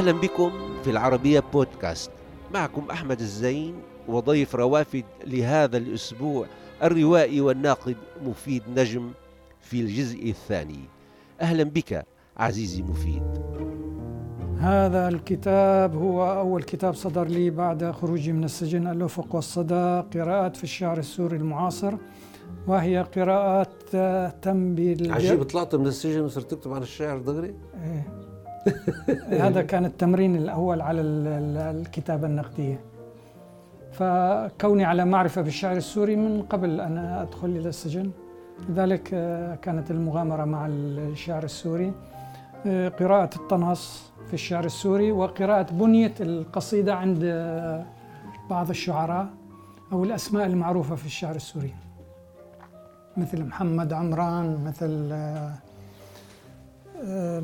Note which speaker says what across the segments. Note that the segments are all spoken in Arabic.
Speaker 1: أهلا بكم في العربية بودكاست معكم أحمد الزين وضيف روافد لهذا الأسبوع الروائي والناقد مفيد نجم في الجزء الثاني أهلا بك عزيزي مفيد
Speaker 2: هذا الكتاب هو أول كتاب صدر لي بعد خروجي من السجن الأفق والصدى قراءات في الشعر السوري المعاصر وهي قراءات تم بال
Speaker 1: عجيب طلعت من السجن وصرت تكتب عن الشعر دغري؟
Speaker 2: إيه. هذا كان التمرين الأول على الكتابة النقدية. فكوني على معرفة بالشعر السوري من قبل أن أدخل إلى السجن. لذلك آه، كانت المغامرة مع الشعر السوري. آه، قراءة الطنس في الشعر السوري وقراءة بنية القصيدة عند آه، بعض الشعراء أو الأسماء المعروفة في الشعر السوري. مثل محمد عمران مثل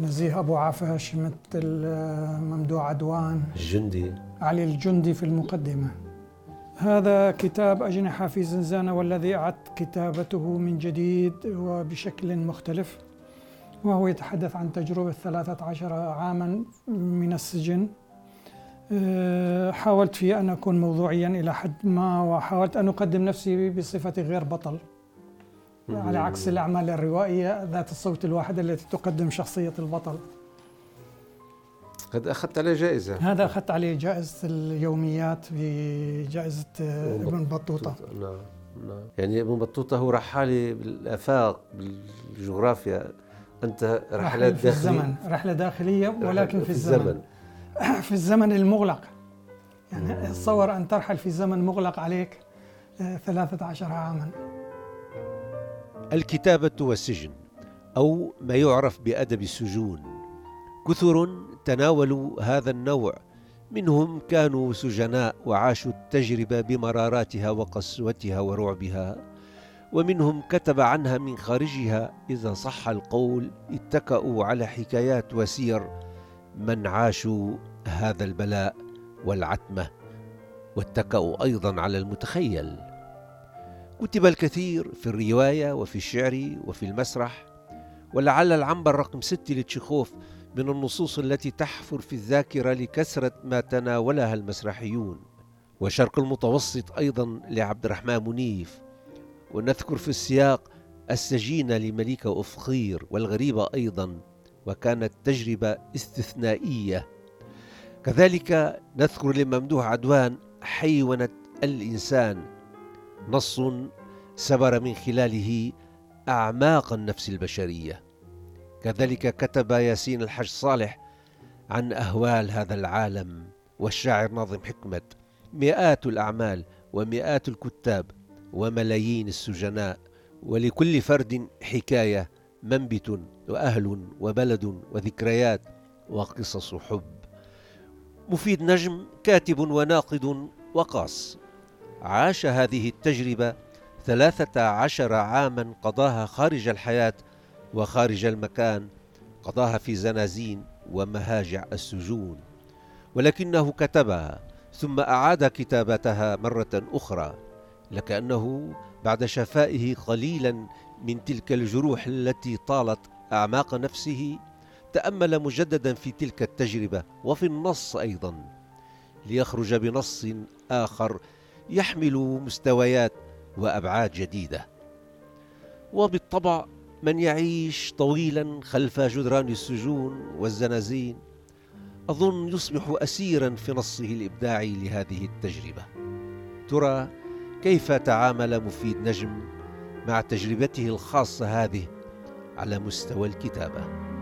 Speaker 2: نزيه أبو عفش مثل ممدوح عدوان.
Speaker 1: الجندي.
Speaker 2: علي الجندي في المقدمة. هذا كتاب أجنحة في زنزانة والذي أعدت كتابته من جديد وبشكل مختلف وهو يتحدث عن تجربة ثلاثة عشر عاما من السجن. أه، حاولت فيه أن أكون موضوعيا إلى حد ما وحاولت أن أقدم نفسي بصفتي غير بطل. على عكس الأعمال الروائية ذات الصوت الواحد التي تقدم شخصية البطل.
Speaker 1: هذا أخذت عليه جائزة.
Speaker 2: هذا أخذت عليه جائزة اليوميات في جائزة ابن بطوطة.
Speaker 1: نعم نعم. يعني ابن بطوطة هو رحالي بالآفاق بالجغرافيا. أنت رحلات
Speaker 2: في الزمن رحلة داخلية ولكن في الزمن. في الزمن المغلق. يعني تصور أن ترحل في زمن مغلق عليك آه، ثلاثة عشر عاما.
Speaker 1: الكتابة والسجن أو ما يعرف بأدب السجون. كثر تناولوا هذا النوع منهم كانوا سجناء وعاشوا التجربة بمراراتها وقسوتها ورعبها ومنهم كتب عنها من خارجها إذا صح القول اتكأوا على حكايات وسير من عاشوا هذا البلاء والعتمة واتكأوا أيضا على المتخيل. كتب الكثير في الرواية وفي الشعر وفي المسرح ولعل العنبر رقم ستة لتشيخوف من النصوص التي تحفر في الذاكرة لكثرة ما تناولها المسرحيون. وشرق المتوسط أيضا لعبد الرحمن منيف. ونذكر في السياق السجينة لمليكة أفخير والغريبة أيضا وكانت تجربة استثنائية. كذلك نذكر لممدوح عدوان حيونة الإنسان. نص سبر من خلاله أعماق النفس البشرية. كذلك كتب ياسين الحج صالح عن أهوال هذا العالم والشاعر ناظم حكمة مئات الأعمال ومئات الكتاب وملايين السجناء ولكل فرد حكاية منبت وأهل وبلد وذكريات وقصص حب. مفيد نجم كاتب وناقد وقاص. عاش هذه التجربة ثلاثة عشر عاما قضاها خارج الحياة وخارج المكان قضاها في زنازين ومهاجع السجون. ولكنه كتبها ثم أعاد كتابتها مرة أخرى لكأنه بعد شفائه قليلا من تلك الجروح التي طالت أعماق نفسه تأمل مجددا في تلك التجربة وفي النص أيضا ليخرج بنص آخر يحمل مستويات وأبعاد جديدة. وبالطبع من يعيش طويلا خلف جدران السجون والزنازين أظن يصبح اسيرا في نصه الإبداعي لهذه التجربة. ترى كيف تعامل مفيد نجم مع تجربته الخاصة هذه على مستوى الكتابة.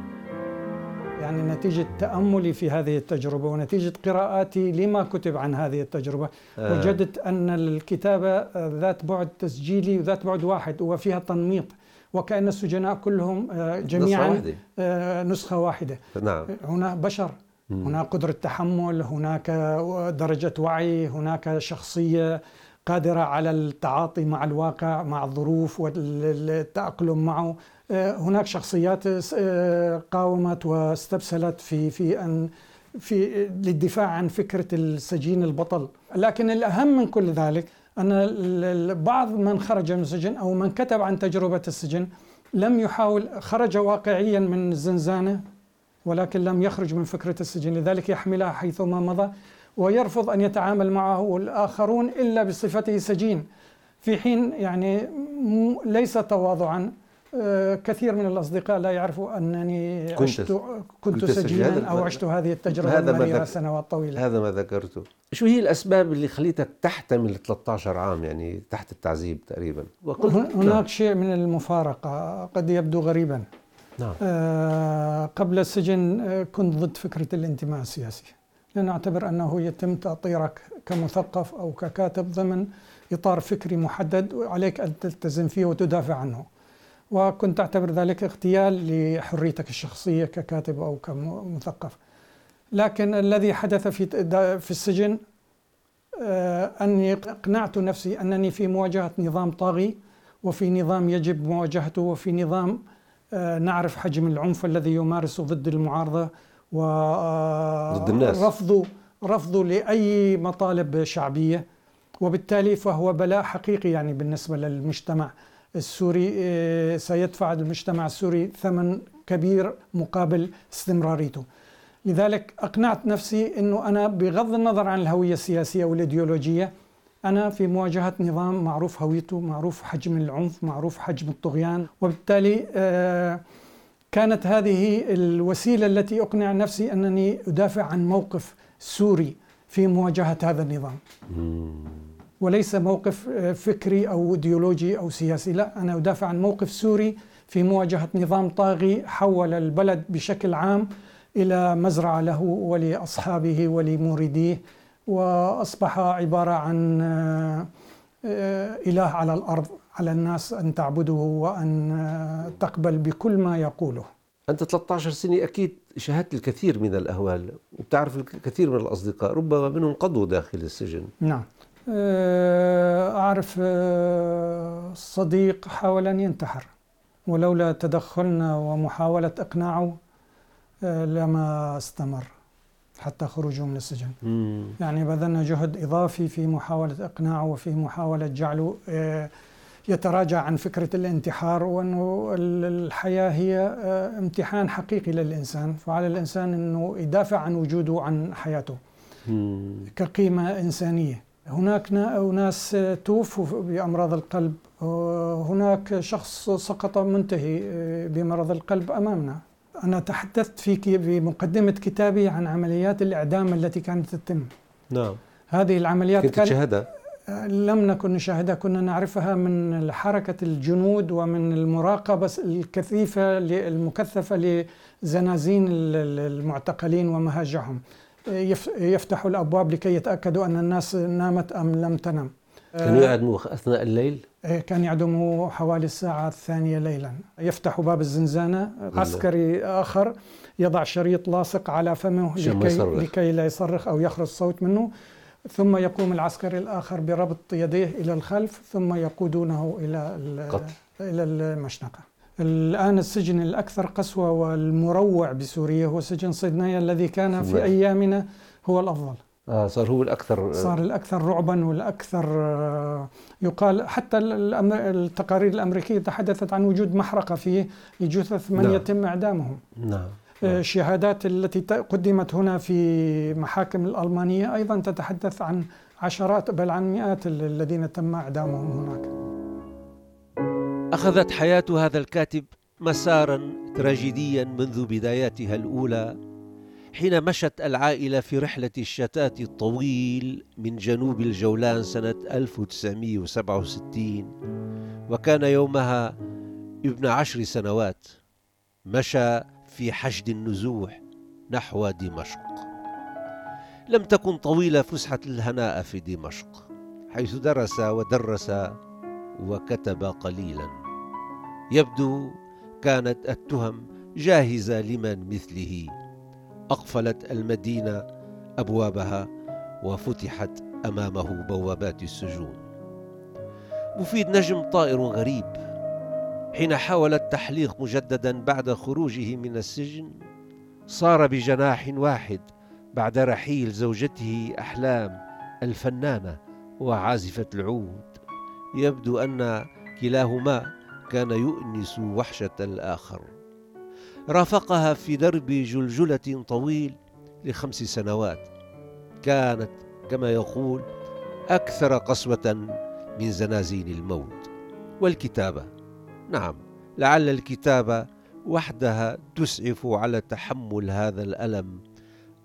Speaker 2: يعني نتيجة تأملي في هذه التجربة ونتيجة قراءاتي لما كتب عن هذه التجربة آه. وجدت أن الكتابة ذات بعد تسجيلي وذات بعد واحد وفيها تنميط وكأن السجناء كلهم آه، جميعا نسخة واحدة, آه، نسخة واحدة.
Speaker 1: نعم.
Speaker 2: هنا بشر هناك قدرة تحمل هناك درجة وعي هناك شخصية قادرة على التعاطي مع الواقع مع الظروف والتأقلم معه هناك شخصيات قاومت واستبسلت في في أن في للدفاع عن فكرة السجين البطل. لكن الأهم من كل ذلك أن بعض من خرج من السجن أو من كتب عن تجربة السجن لم يحاول خرج واقعيا من الزنزانة ولكن لم يخرج من فكرة السجن. لذلك يحملها حيثما مضى ويرفض أن يتعامل معه الآخرون إلا بصفته سجين. في حين يعني ليس تواضعا. آه، كثير من الأصدقاء لا يعرفوا أنني كنت عشت كنت, سجينا أو عشت هذه التجربة المريرة سنوات طويلة.
Speaker 1: هذا ما ذكرته. شو هي الأسباب اللي خليتك تحتمل 13 عام؟ يعني تحت التعذيب تقريبا.
Speaker 2: هناك نعم. شيء من المفارقة قد يبدو غريبا. نعم. آه قبل السجن آه، كنت ضد فكرة الانتماء السياسي. لأن أعتبر أنه يتم تأطيرك كمثقف أو ككاتب ضمن إطار فكري محدد وعليك أن تلتزم فيه وتدافع عنه. وكنت أعتبر ذلك اغتيال لحريتك الشخصية ككاتب أو كمثقف. لكن الذي حدث في في السجن آه، أني أقنعت نفسي أنني في مواجهة نظام طاغي وفي نظام يجب مواجهته وفي نظام آه، نعرف حجم العنف الذي يمارسه ضد المعارضة
Speaker 1: ضد الناس.
Speaker 2: ورفضه رفضه لأي مطالب شعبية. وبالتالي فهو بلاء حقيقي يعني بالنسبة للمجتمع. السوري آه، سيدفع المجتمع السوري ثمن كبير مقابل استمراريته. لذلك أقنعت نفسي أنه أنا بغض النظر عن الهوية السياسية والإيديولوجية أنا في مواجهة نظام معروف هويته معروف حجم العنف معروف حجم الطغيان. وبالتالي آه، كانت هذه الوسيلة التي أقنع نفسي أنني أدافع عن موقف سوري في مواجهة هذا النظام. وليس موقف آه، فكري أو إيديولوجي أو سياسي. لا أنا أدافع عن موقف سوري في مواجهة نظام طاغي حول البلد بشكل عام إلى مزرعة له ولأصحابه ولمريديه وأصبح عبارة عن آه، آه، إله على الأرض على الناس أن تعبده وأن تقبل بكل ما يقوله.
Speaker 1: أنت 13 سنة أكيد شاهدت الكثير من الأهوال وبتعرف الكثير من الأصدقاء ربما منهم قضوا داخل السجن.
Speaker 2: نعم. أعرف آه، صديق حاول أن ينتحر. ولولا تدخلنا ومحاولة إقناعه آه، لما استمر حتى خروجه من السجن. مم. يعني بذلنا جهد إضافي في محاولة إقناعه وفي محاولة جعله يتراجع عن فكرة الانتحار وأنه الحياة هي امتحان حقيقي للإنسان. فعلى الإنسان أنه يدافع عن وجوده عن حياته. مم. كقيمة إنسانية. هناك ناس توفوا بأمراض القلب. هناك شخص سقط منتهي بمرض القلب أمامنا. أنا تحدثت في بمقدمة كتابي عن عمليات الإعدام التي كانت تتم.
Speaker 1: نعم.
Speaker 2: هذه العمليات
Speaker 1: كنت تشاهدها؟
Speaker 2: لم نكن نشاهدها. كنا نعرفها من حركة الجنود ومن المراقبة الكثيفة المكثفة لزنازين المعتقلين ومهاجعهم يفتحوا الأبواب لكي يتأكدوا أن الناس نامت أم لم تنم.
Speaker 1: كانوا يعدموا أثناء الليل؟
Speaker 2: إيه، كان يعدموا حوالي الساعة الثانية ليلا. يفتح باب الزنزانة عسكري آخر يضع شريط لاصق على فمه لكي, لكي لا يصرخ أو يخرج صوت منه. ثم يقوم العسكري الآخر بربط يديه إلى الخلف ثم يقودونه إلى إلى المشنقة. الآن السجن الأكثر قسوة والمروع بسوريا هو سجن صيدنايا الذي كان في أيامنا هو الأفضل.
Speaker 1: آه صار هو الأكثر
Speaker 2: صار الأكثر رعبا والأكثر آه، يقال حتى التقارير الأمريكية تحدثت عن وجود محرقة فيه لجثث من نعم. يتم إعدامهم.
Speaker 1: نعم.
Speaker 2: الشهادات آه، التي قدمت هنا في محاكم الألمانية أيضا تتحدث عن عشرات بل عن مئات الذين تم إعدامهم هناك.
Speaker 1: أخذت حياة هذا الكاتب مسارا تراجيديا منذ بداياتها الأولى حين مشت العائلة في رحلة الشتات الطويل من جنوب الجولان سنة 1967 وكان يومها ابن عشر سنوات. مشى في حشد النزوح نحو دمشق. لم تكن طويلة فسحة الهناء في دمشق حيث درس ودرس وكتب قليلا. يبدو كانت التهم جاهزة لمن مثله. أقفلت المدينة أبوابها وفتحت أمامه بوابات السجون. مفيد نجم طائر غريب. حين حاول التحليق مجددا بعد خروجه من السجن صار بجناح واحد بعد رحيل زوجته أحلام الفنانة وعازفة العود. يبدو أن كلاهما كان يؤنس وحشة الآخر. رافقها في درب جلجلة طويل لخمس سنوات. كانت كما يقول أكثر قسوة من زنازين الموت. والكتابة نعم لعل الكتابة وحدها تسعف على تحمل هذا الألم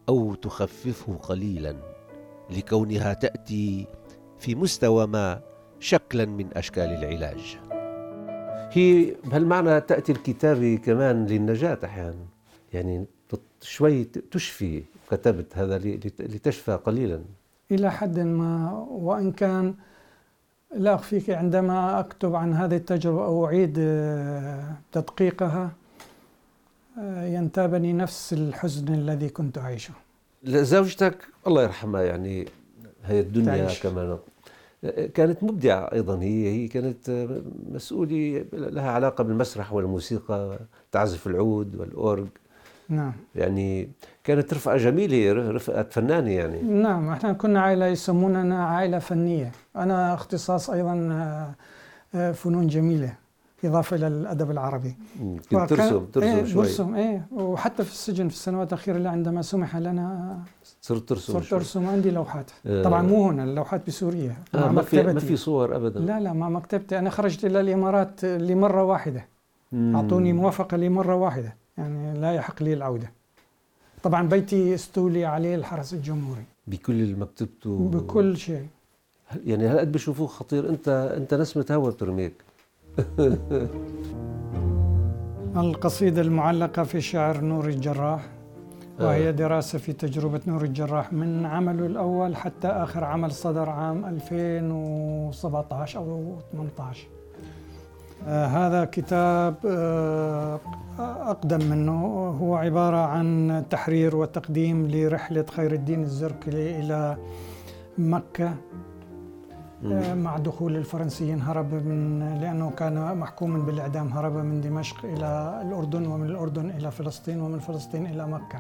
Speaker 1: أو تخففه قليلا لكونها تأتي في مستوى ما شكلا من أشكال العلاج. هي بهالمعنى تأتي الكتابة كمان للنجاة أحيانا. يعني شوي تشفي كتبت هذا لتشفى قليلا.
Speaker 2: إلى حد ما وإن كان لا أخفيك عندما أكتب عن هذه التجربة أو أعيد آه، تدقيقها آه، ينتابني نفس الحزن الذي كنت أعيشه.
Speaker 1: زوجتك الله يرحمها يعني هي الدنيا تعيش. كمان كانت مبدعة أيضا. هي هي كانت مسؤولة لها علاقة بالمسرح والموسيقى تعزف العود والأورج.
Speaker 2: نعم.
Speaker 1: يعني كانت رفقة جميلة رفقة فنانة يعني.
Speaker 2: نعم إحنا كنا عائلة يسموننا عائلة فنية. أنا اختصاص أيضا آه، فنون جميلة إضافة إلى الأدب العربي.
Speaker 1: كنت ترسم ترسم
Speaker 2: إيه
Speaker 1: شوي.
Speaker 2: برسم إيه وحتى في السجن في السنوات الأخيرة عندما سمح لنا
Speaker 1: صرت ترسم
Speaker 2: صرت أرسم عندي لوحات. آه. طبعا مو هنا اللوحات بسوريا
Speaker 1: آه ما في ما في صور ابدا.
Speaker 2: لا لا مع مكتبتي. أنا خرجت إلى الإمارات لمرة واحدة. مم. أعطوني موافقة لمرة واحدة. يعني لا يحق لي العودة. طبعا بيتي أستولي عليه الحرس الجمهوري.
Speaker 1: بكل مكتبته
Speaker 2: بكل شيء.
Speaker 1: يعني هالقد بشوفوه خطير؟ أنت أنت نسمة هوا بترميك.
Speaker 2: القصيدة المعلقة في شعر نور الجراح. وهي دراسة في تجربة نور الجراح من عمله الأول حتى آخر عمل صدر عام 2017 أو 18 آه هذا كتاب آه أقدم منه. هو عبارة عن تحرير وتقديم لرحلة خير الدين الزركلي إلى مكة آه مع دخول الفرنسيين هرب من لأنه كان محكوما بالإعدام هرب من دمشق إلى الأردن ومن الأردن إلى فلسطين ومن فلسطين إلى مكة.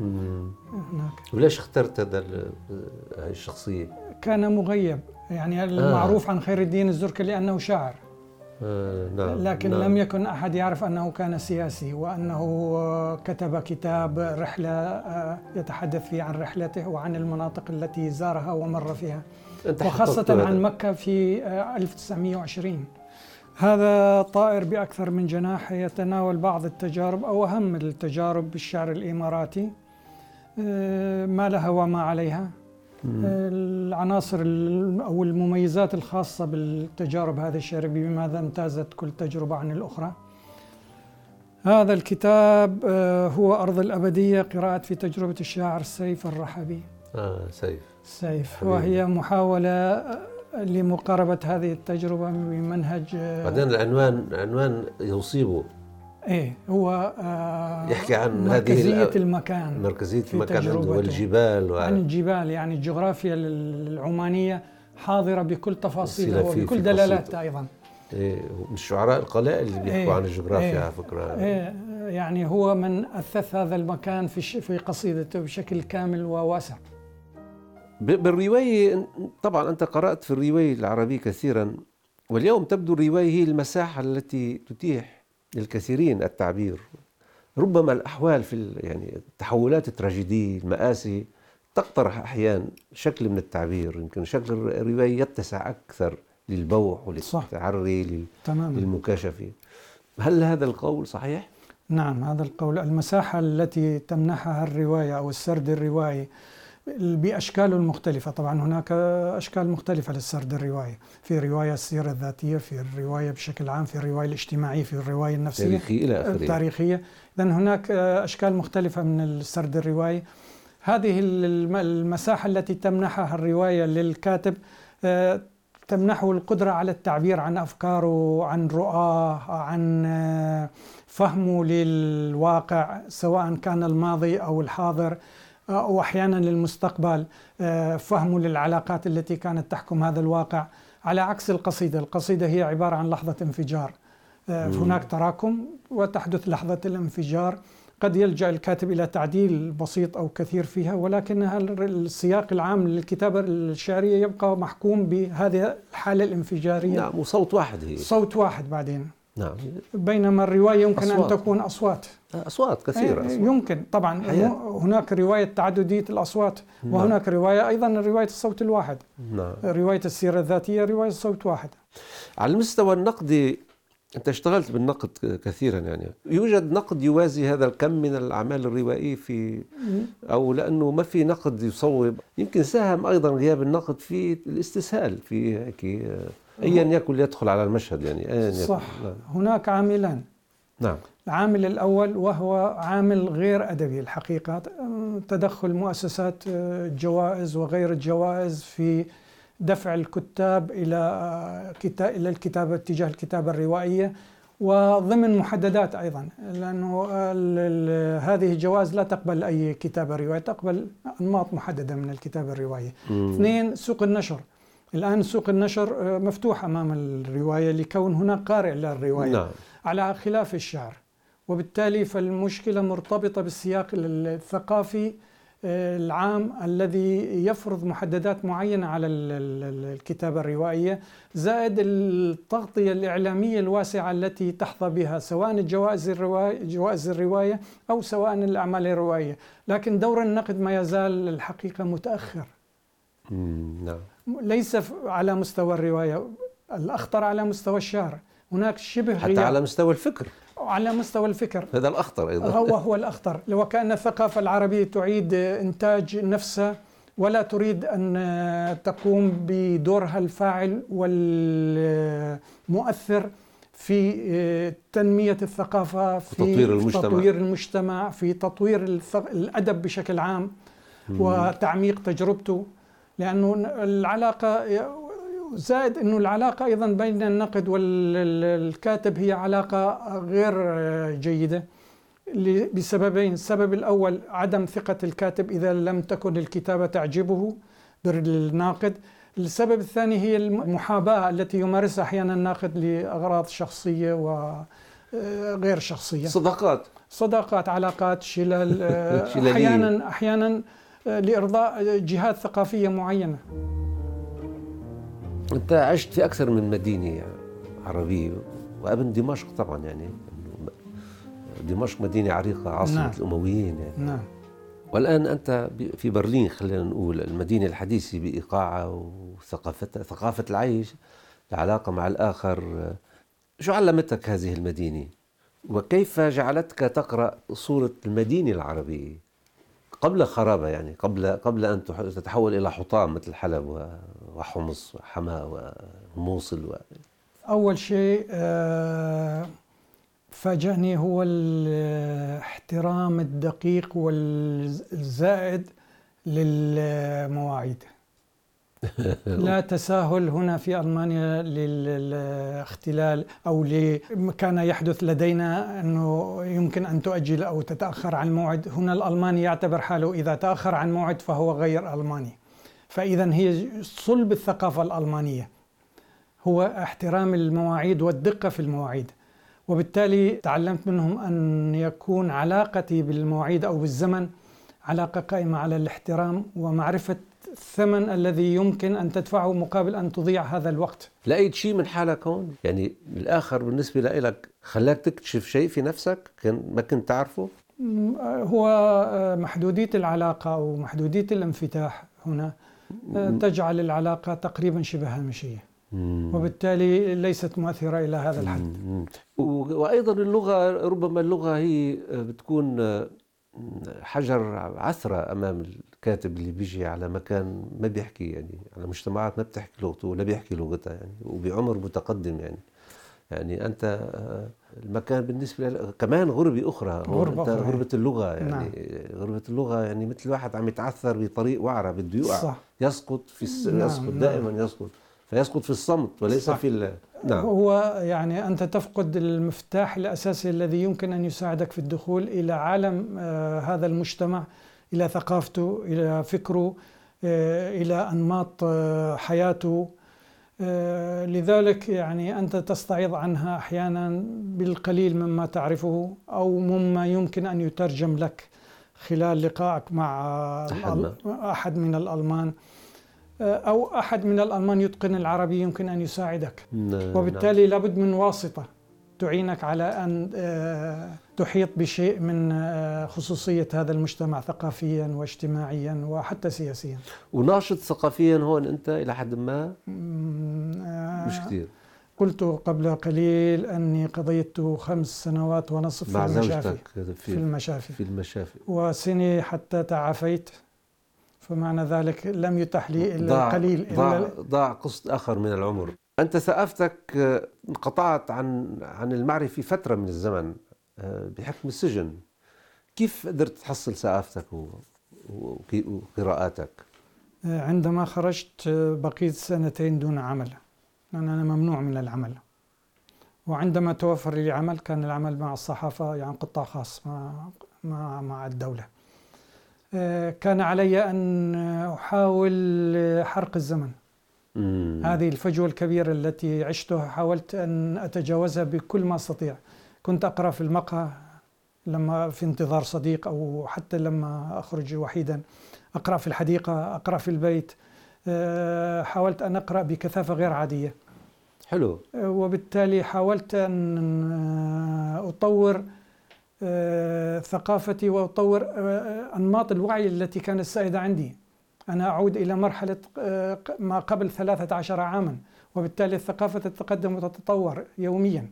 Speaker 1: هناك. وليش اخترت هذا هاي الشخصية؟
Speaker 2: كان مغيب. يعني المعروف آه. عن خير الدين الزركي لأنه شاعر. آه نعم لكن نعم. لم يكن أحد يعرف أنه كان سياسي وأنه كتب كتاب رحلة آه، يتحدث فيه عن رحلته وعن المناطق التي زارها ومر فيها. وخاصة عن مكة في 1920 آه، هذا طائر بأكثر من جناح يتناول بعض التجارب أو أهم التجارب بالشعر الإماراتي. آه، ما لها وما عليها. العناصر أو المميزات الخاصة بالتجارب هذه الشعر بماذا امتازت كل تجربة عن الأخرى. هذا الكتاب آه، هو أرض الأبدية قراءة في تجربة الشاعر سيف الرحبي.
Speaker 1: آه سيف.
Speaker 2: سيف. وهي محاولة لمقاربة هذه التجربة بمنهج
Speaker 1: آه، بعدين العنوان عنوان يصيبه.
Speaker 2: إيه هو آه
Speaker 1: يحكي عن
Speaker 2: مركزية هذه المكان
Speaker 1: مركزية المكان والجبال
Speaker 2: عن الجبال يعني الجغرافيا العمانية حاضرة بكل تفاصيلها وبكل دلالاتها أيضا.
Speaker 1: إيه من الشعراء القلائل اللي بيحكوا إيه عن الجغرافيا إيه. على فكرة.
Speaker 2: إيه يعني هو من أثث هذا المكان في في قصيدته بشكل كامل وواسع.
Speaker 1: بالرواية طبعا أنت قرأت في الرواية العربية كثيرا واليوم تبدو الرواية هي المساحة التي تتيح للكثيرين التعبير. ربما الأحوال في يعني التحولات التراجيدية المآسي تقترح أحيانا شكل من التعبير. يمكن شكل الرواية يتسع أكثر للبوح وللتعري للمكاشفة. هل هذا القول صحيح؟
Speaker 2: نعم هذا القول. المساحة التي تمنحها الرواية أو السرد الروائي بأشكاله المختلفة طبعا هناك أشكال مختلفة للسرد الروائي. في رواية السيرة الذاتية في الرواية بشكل عام في الرواية الاجتماعية في الرواية النفسية.
Speaker 1: التاريخية إلى
Speaker 2: آخره التاريخية إذا هناك أشكال مختلفة من السرد الروائي. هذه المساحة التي تمنحها الرواية للكاتب آه، تمنحه القدرة على التعبير عن أفكاره عن رؤاه عن آه، فهمه للواقع سواء كان الماضي أو الحاضر. واحيانا للمستقبل آه، فهمه للعلاقات التي كانت تحكم هذا الواقع. على عكس القصيدة، القصيدة هي عبارة عن لحظة انفجار. آه، هناك تراكم وتحدث لحظة الانفجار. قد يلجأ الكاتب إلى تعديل بسيط أو كثير فيها ولكنها السياق العام للكتابة الشعرية يبقى محكوم بهذه الحالة الانفجارية؟
Speaker 1: نعم وصوت واحد هي.
Speaker 2: صوت واحد بعدين.
Speaker 1: نعم.
Speaker 2: بينما الرواية يمكن
Speaker 1: أصوات.
Speaker 2: أن تكون أصوات.
Speaker 1: أصوات كثيرة
Speaker 2: إيه،
Speaker 1: أصوات.
Speaker 2: يمكن. طبعا
Speaker 1: حياة.
Speaker 2: هناك رواية تعددية الأصوات
Speaker 1: نعم.
Speaker 2: وهناك رواية أيضا رواية الصوت الواحد.
Speaker 1: نعم.
Speaker 2: رواية السيرة الذاتية رواية الصوت واحد.
Speaker 1: على المستوى النقدي أنت اشتغلت بالنقد كثيرا يعني. يوجد نقد يوازي هذا الكم من الأعمال الروائية في أو لأنه ما في نقد يصوب. يمكن ساهم أيضا غياب النقد في الاستسهال في هيك آه، أيا يكن يدخل على المشهد يعني يكن.
Speaker 2: صح.
Speaker 1: نعم.
Speaker 2: هناك عاملان.
Speaker 1: نعم.
Speaker 2: العامل الأول وهو عامل غير أدبي الحقيقة تدخل مؤسسات آه، الجوائز وغير الجوائز في دفع الكتاب إلى آه، إلى الكتابة اتجاه الكتابة الروائية وضمن محددات أيضا لأنه ال- ال- هذه الجوائز لا تقبل أي كتابة روائية تقبل أنماط محددة من الكتابة الروائية.
Speaker 1: مم.
Speaker 2: اثنين سوق النشر. الآن سوق النشر آه، مفتوح أمام الرواية لكون هناك قارئ للرواية
Speaker 1: نعم.
Speaker 2: على خلاف الشعر. وبالتالي فالمشكلة مرتبطة بالسياق الثقافي آه، العام الذي يفرض محددات معينة على ال- ال- الكتابة الروائية زائد التغطية الإعلامية الواسعة التي تحظى بها سواء الجوائز الرواية جوائز الرواية أو سواء الأعمال الروائية. لكن دور النقد ما يزال الحقيقة متأخر.
Speaker 1: نعم.
Speaker 2: ليس على مستوى الرواية الأخطر على مستوى الشعر. هناك شبه
Speaker 1: حتى
Speaker 2: غياب
Speaker 1: على مستوى الفكر.
Speaker 2: على مستوى الفكر.
Speaker 1: هذا الأخطر أيضا.
Speaker 2: هو هو الأخطر. لو كأن الثقافة العربية تعيد إنتاج نفسها ولا تريد أن تقوم بدورها الفاعل والمؤثر في تنمية الثقافة في
Speaker 1: تطوير المجتمع.
Speaker 2: تطوير المجتمع في تطوير الأدب بشكل عام وتعميق تجربته. لأنه العلاقة زائد أنه العلاقة أيضا بين النقد والكاتب هي علاقة غير جيدة بسببين. السبب الأول عدم ثقة الكاتب إذا لم تكن الكتابة تعجبه بالناقد. السبب الثاني هي المحاباة التي يمارسها أحيانا الناقد لأغراض شخصية وغير شخصية.
Speaker 1: صداقات.
Speaker 2: صداقات علاقات شلل آه،
Speaker 1: شلالية.
Speaker 2: آه، لإرضاء جهات ثقافية معينة.
Speaker 1: أنت عشت في أكثر من مدينة عربية وأبن دمشق طبعا يعني دمشق مدينة عريقة عاصمة
Speaker 2: نعم.
Speaker 1: الأمويين يعني.
Speaker 2: نعم.
Speaker 1: والآن أنت ب- في برلين خلينا نقول المدينة الحديثة بإيقاعها وثقافتها ثقافة العيش العلاقة مع الآخر. شو علمتك هذه المدينة؟ وكيف جعلتك تقرأ صورة المدينة العربية؟ قبل خرابة يعني قبل قبل أن تح- تتحول إلى حطام مثل حلب وحمص وحماة وموصل و...
Speaker 2: أول شيء آه، فاجأني هو الاحترام الدقيق والزائد للمواعيد. لا تساهل هنا في ألمانيا للاختلال أو لما كان يحدث لدينا أنه يمكن أن تؤجل أو تتأخر عن الموعد، هنا الألماني يعتبر حاله إذا تأخر عن موعد فهو غير ألماني. فاذا هي صلب الثقافة الألمانية. هو احترام المواعيد والدقة في المواعيد. وبالتالي تعلمت منهم أن يكون علاقتي بالمواعيد أو بالزمن علاقة قائمة على الاحترام ومعرفة الثمن الذي يمكن أن تدفعه مقابل أن تضيع هذا الوقت.
Speaker 1: لقيت شيء من حالك هون يعني الآخر بالنسبة لك خلاك تكتشف شيء في نفسك كان ما كنت تعرفه
Speaker 2: هو محدودية العلاقة أو محدودية الانفتاح هنا تجعل العلاقة تقريبا شبه هامشية. وبالتالي ليست مؤثرة إلى هذا الحد
Speaker 1: مم. و- وأيضا اللغة ربما اللغة هي بتكون حجر عثرة أمام الكاتب اللي بيجي على مكان ما بيحكي يعني على مجتمعات ما بتحكي لغته ولا بيحكي لغتها يعني وبعمر متقدم يعني يعني أنت آه، المكان بالنسبة لك كمان غربة أخرى
Speaker 2: غربة
Speaker 1: أنت
Speaker 2: أخرى.
Speaker 1: غربة اللغة يعني
Speaker 2: نعم.
Speaker 1: غربة اللغة يعني مثل واحد عم يتعثر بطريق وعرة بده يقع
Speaker 2: صح
Speaker 1: يسقط في الس...
Speaker 2: نعم،
Speaker 1: يسقط
Speaker 2: نعم.
Speaker 1: دائما يسقط فيسقط في الصمت وليس
Speaker 2: صح.
Speaker 1: في ال... نعم
Speaker 2: هو يعني أنت تفقد المفتاح الأساسي الذي يمكن أن يساعدك في الدخول إلى عالم آه، هذا المجتمع إلى ثقافته إلى فكره آه، إلى أنماط آه، حياته. آه، لذلك يعني أنت تستعيض عنها أحيانا بالقليل مما تعرفه أو مما يمكن أن يترجم لك خلال لقائك مع
Speaker 1: أحد
Speaker 2: من الألمان. أو أحد من الألمان يتقن العربي يمكن أن يساعدك.
Speaker 1: نعم.
Speaker 2: وبالتالي لابد من واسطة. تعينك على أن آه، تحيط بشيء من آه، خصوصية هذا المجتمع ثقافيا واجتماعيا وحتى سياسيا.
Speaker 1: وناشط ثقافيا هون أنت إلى حد ما؟
Speaker 2: آه،
Speaker 1: مش كثير
Speaker 2: قلت قبل قليل أني قضيت خمس سنوات ونصف
Speaker 1: مع
Speaker 2: في المشافي
Speaker 1: في,
Speaker 2: في المشافي.
Speaker 1: في المشافي.
Speaker 2: وسنة حتى تعافيت فمعنى ذلك لم يتح لي إلا
Speaker 1: ضاع
Speaker 2: القليل
Speaker 1: ضاع,
Speaker 2: إلا
Speaker 1: ضاع قسط آخر من العمر. أنت ثقافتك آه، انقطعت عن عن المعرفة فترة من الزمن آه، بحكم السجن. كيف قدرت تحصل ثقافتك وقراءاتك؟
Speaker 2: عندما خرجت بقيت سنتين دون عمل. لأن أنا ممنوع من العمل. وعندما توفر لي عمل كان العمل مع الصحافة يعني قطاع خاص مع مع مع الدولة. آه، كان علي أن أحاول حرق الزمن.
Speaker 1: مم.
Speaker 2: هذه الفجوة الكبيرة التي عشتها حاولت أن أتجاوزها بكل ما أستطيع. كنت أقرأ في المقهى لما في انتظار صديق أو حتى لما أخرج وحيدا. أقرأ في الحديقة أقرأ في البيت. أه، حاولت أن أقرأ بكثافة غير عادية.
Speaker 1: حلو.
Speaker 2: أه، وبالتالي حاولت أن أه، أطور ثقافتي وأطور أنماط الوعي التي كانت سائدة عندي. أنا أعود إلى مرحلة أه، ما قبل 13 عاما وبالتالي الثقافة تتقدم وتتطور يوميا.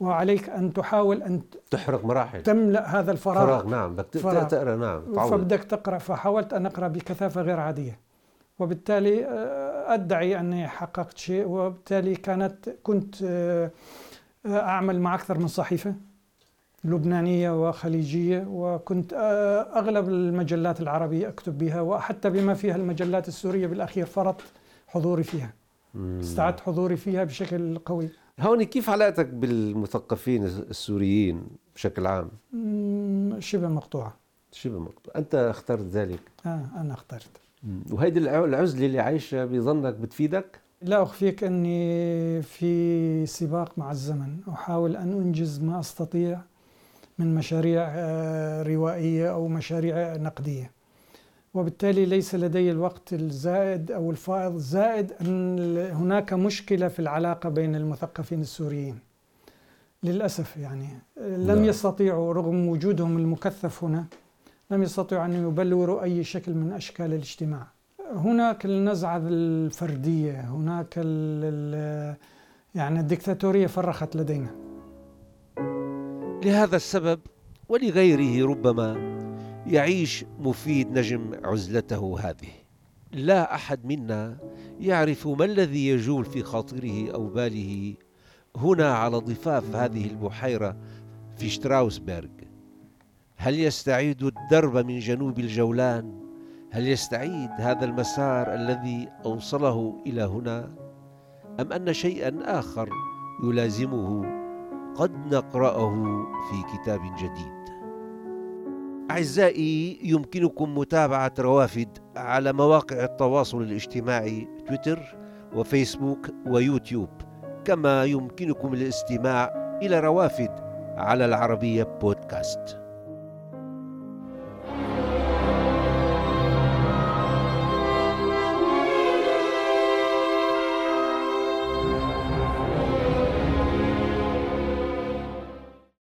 Speaker 2: وعليك أن تحاول أن
Speaker 1: تحرق مراحل.
Speaker 2: تملأ هذا الفراغ.
Speaker 1: فراغ نعم بدك ت-
Speaker 2: فراغ.
Speaker 1: تقرأ نعم تعود.
Speaker 2: فبدك تقرأ. فحاولت أن أقرأ بكثافة غير عادية. وبالتالي آه، أدعي أني حققت شيء. وبالتالي كانت كنت آه، آه، أعمل مع أكثر من صحيفة. لبنانية وخليجية وكنت آه، أغلب المجلات العربية أكتب بها وحتى بما فيها المجلات السورية بالأخير فرض حضوري فيها. استعدت حضوري فيها بشكل قوي.
Speaker 1: هون كيف علاقتك بالمثقفين السوريين بشكل عام؟
Speaker 2: شبه مقطوعة.
Speaker 1: شبه مقطوع أنت اخترت ذلك؟
Speaker 2: آه أنا اخترت.
Speaker 1: وهيدي الع- العزلة اللي عايشها بظنك بتفيدك؟
Speaker 2: لا أخفيك أني في سباق مع الزمن. أحاول أن أنجز ما أستطيع. من مشاريع آه، روائية أو مشاريع نقدية. وبالتالي ليس لدي الوقت الزائد أو الفائض زائد أن هناك مشكلة في العلاقة بين المثقفين السوريين. للأسف يعني. لم
Speaker 1: نعم.
Speaker 2: يستطيعوا رغم وجودهم المكثف هنا لم يستطيعوا أن يبلوروا أي شكل من أشكال الاجتماع. هناك النزعة الفردية هناك ال يعني الدكتاتورية فرخت لدينا.
Speaker 1: لهذا السبب ولغيره ربما يعيش مفيد نجم عزلته هذه. لا أحد منا يعرف ما الذي يجول في خاطره أو باله هنا على ضفاف هذه البحيرة في شتراوسبرغ. هل يستعيد الدرب من جنوب الجولان؟ هل يستعيد هذا المسار الذي أوصله إلى هنا؟ أم أن شيئا آخر يلازمه قد نقرأه في كتاب جديد. أعزائي يمكنكم متابعة روافد على مواقع التواصل الاجتماعي تويتر وفيسبوك ويوتيوب. كما يمكنكم الاستماع إلى روافد على العربية بودكاست.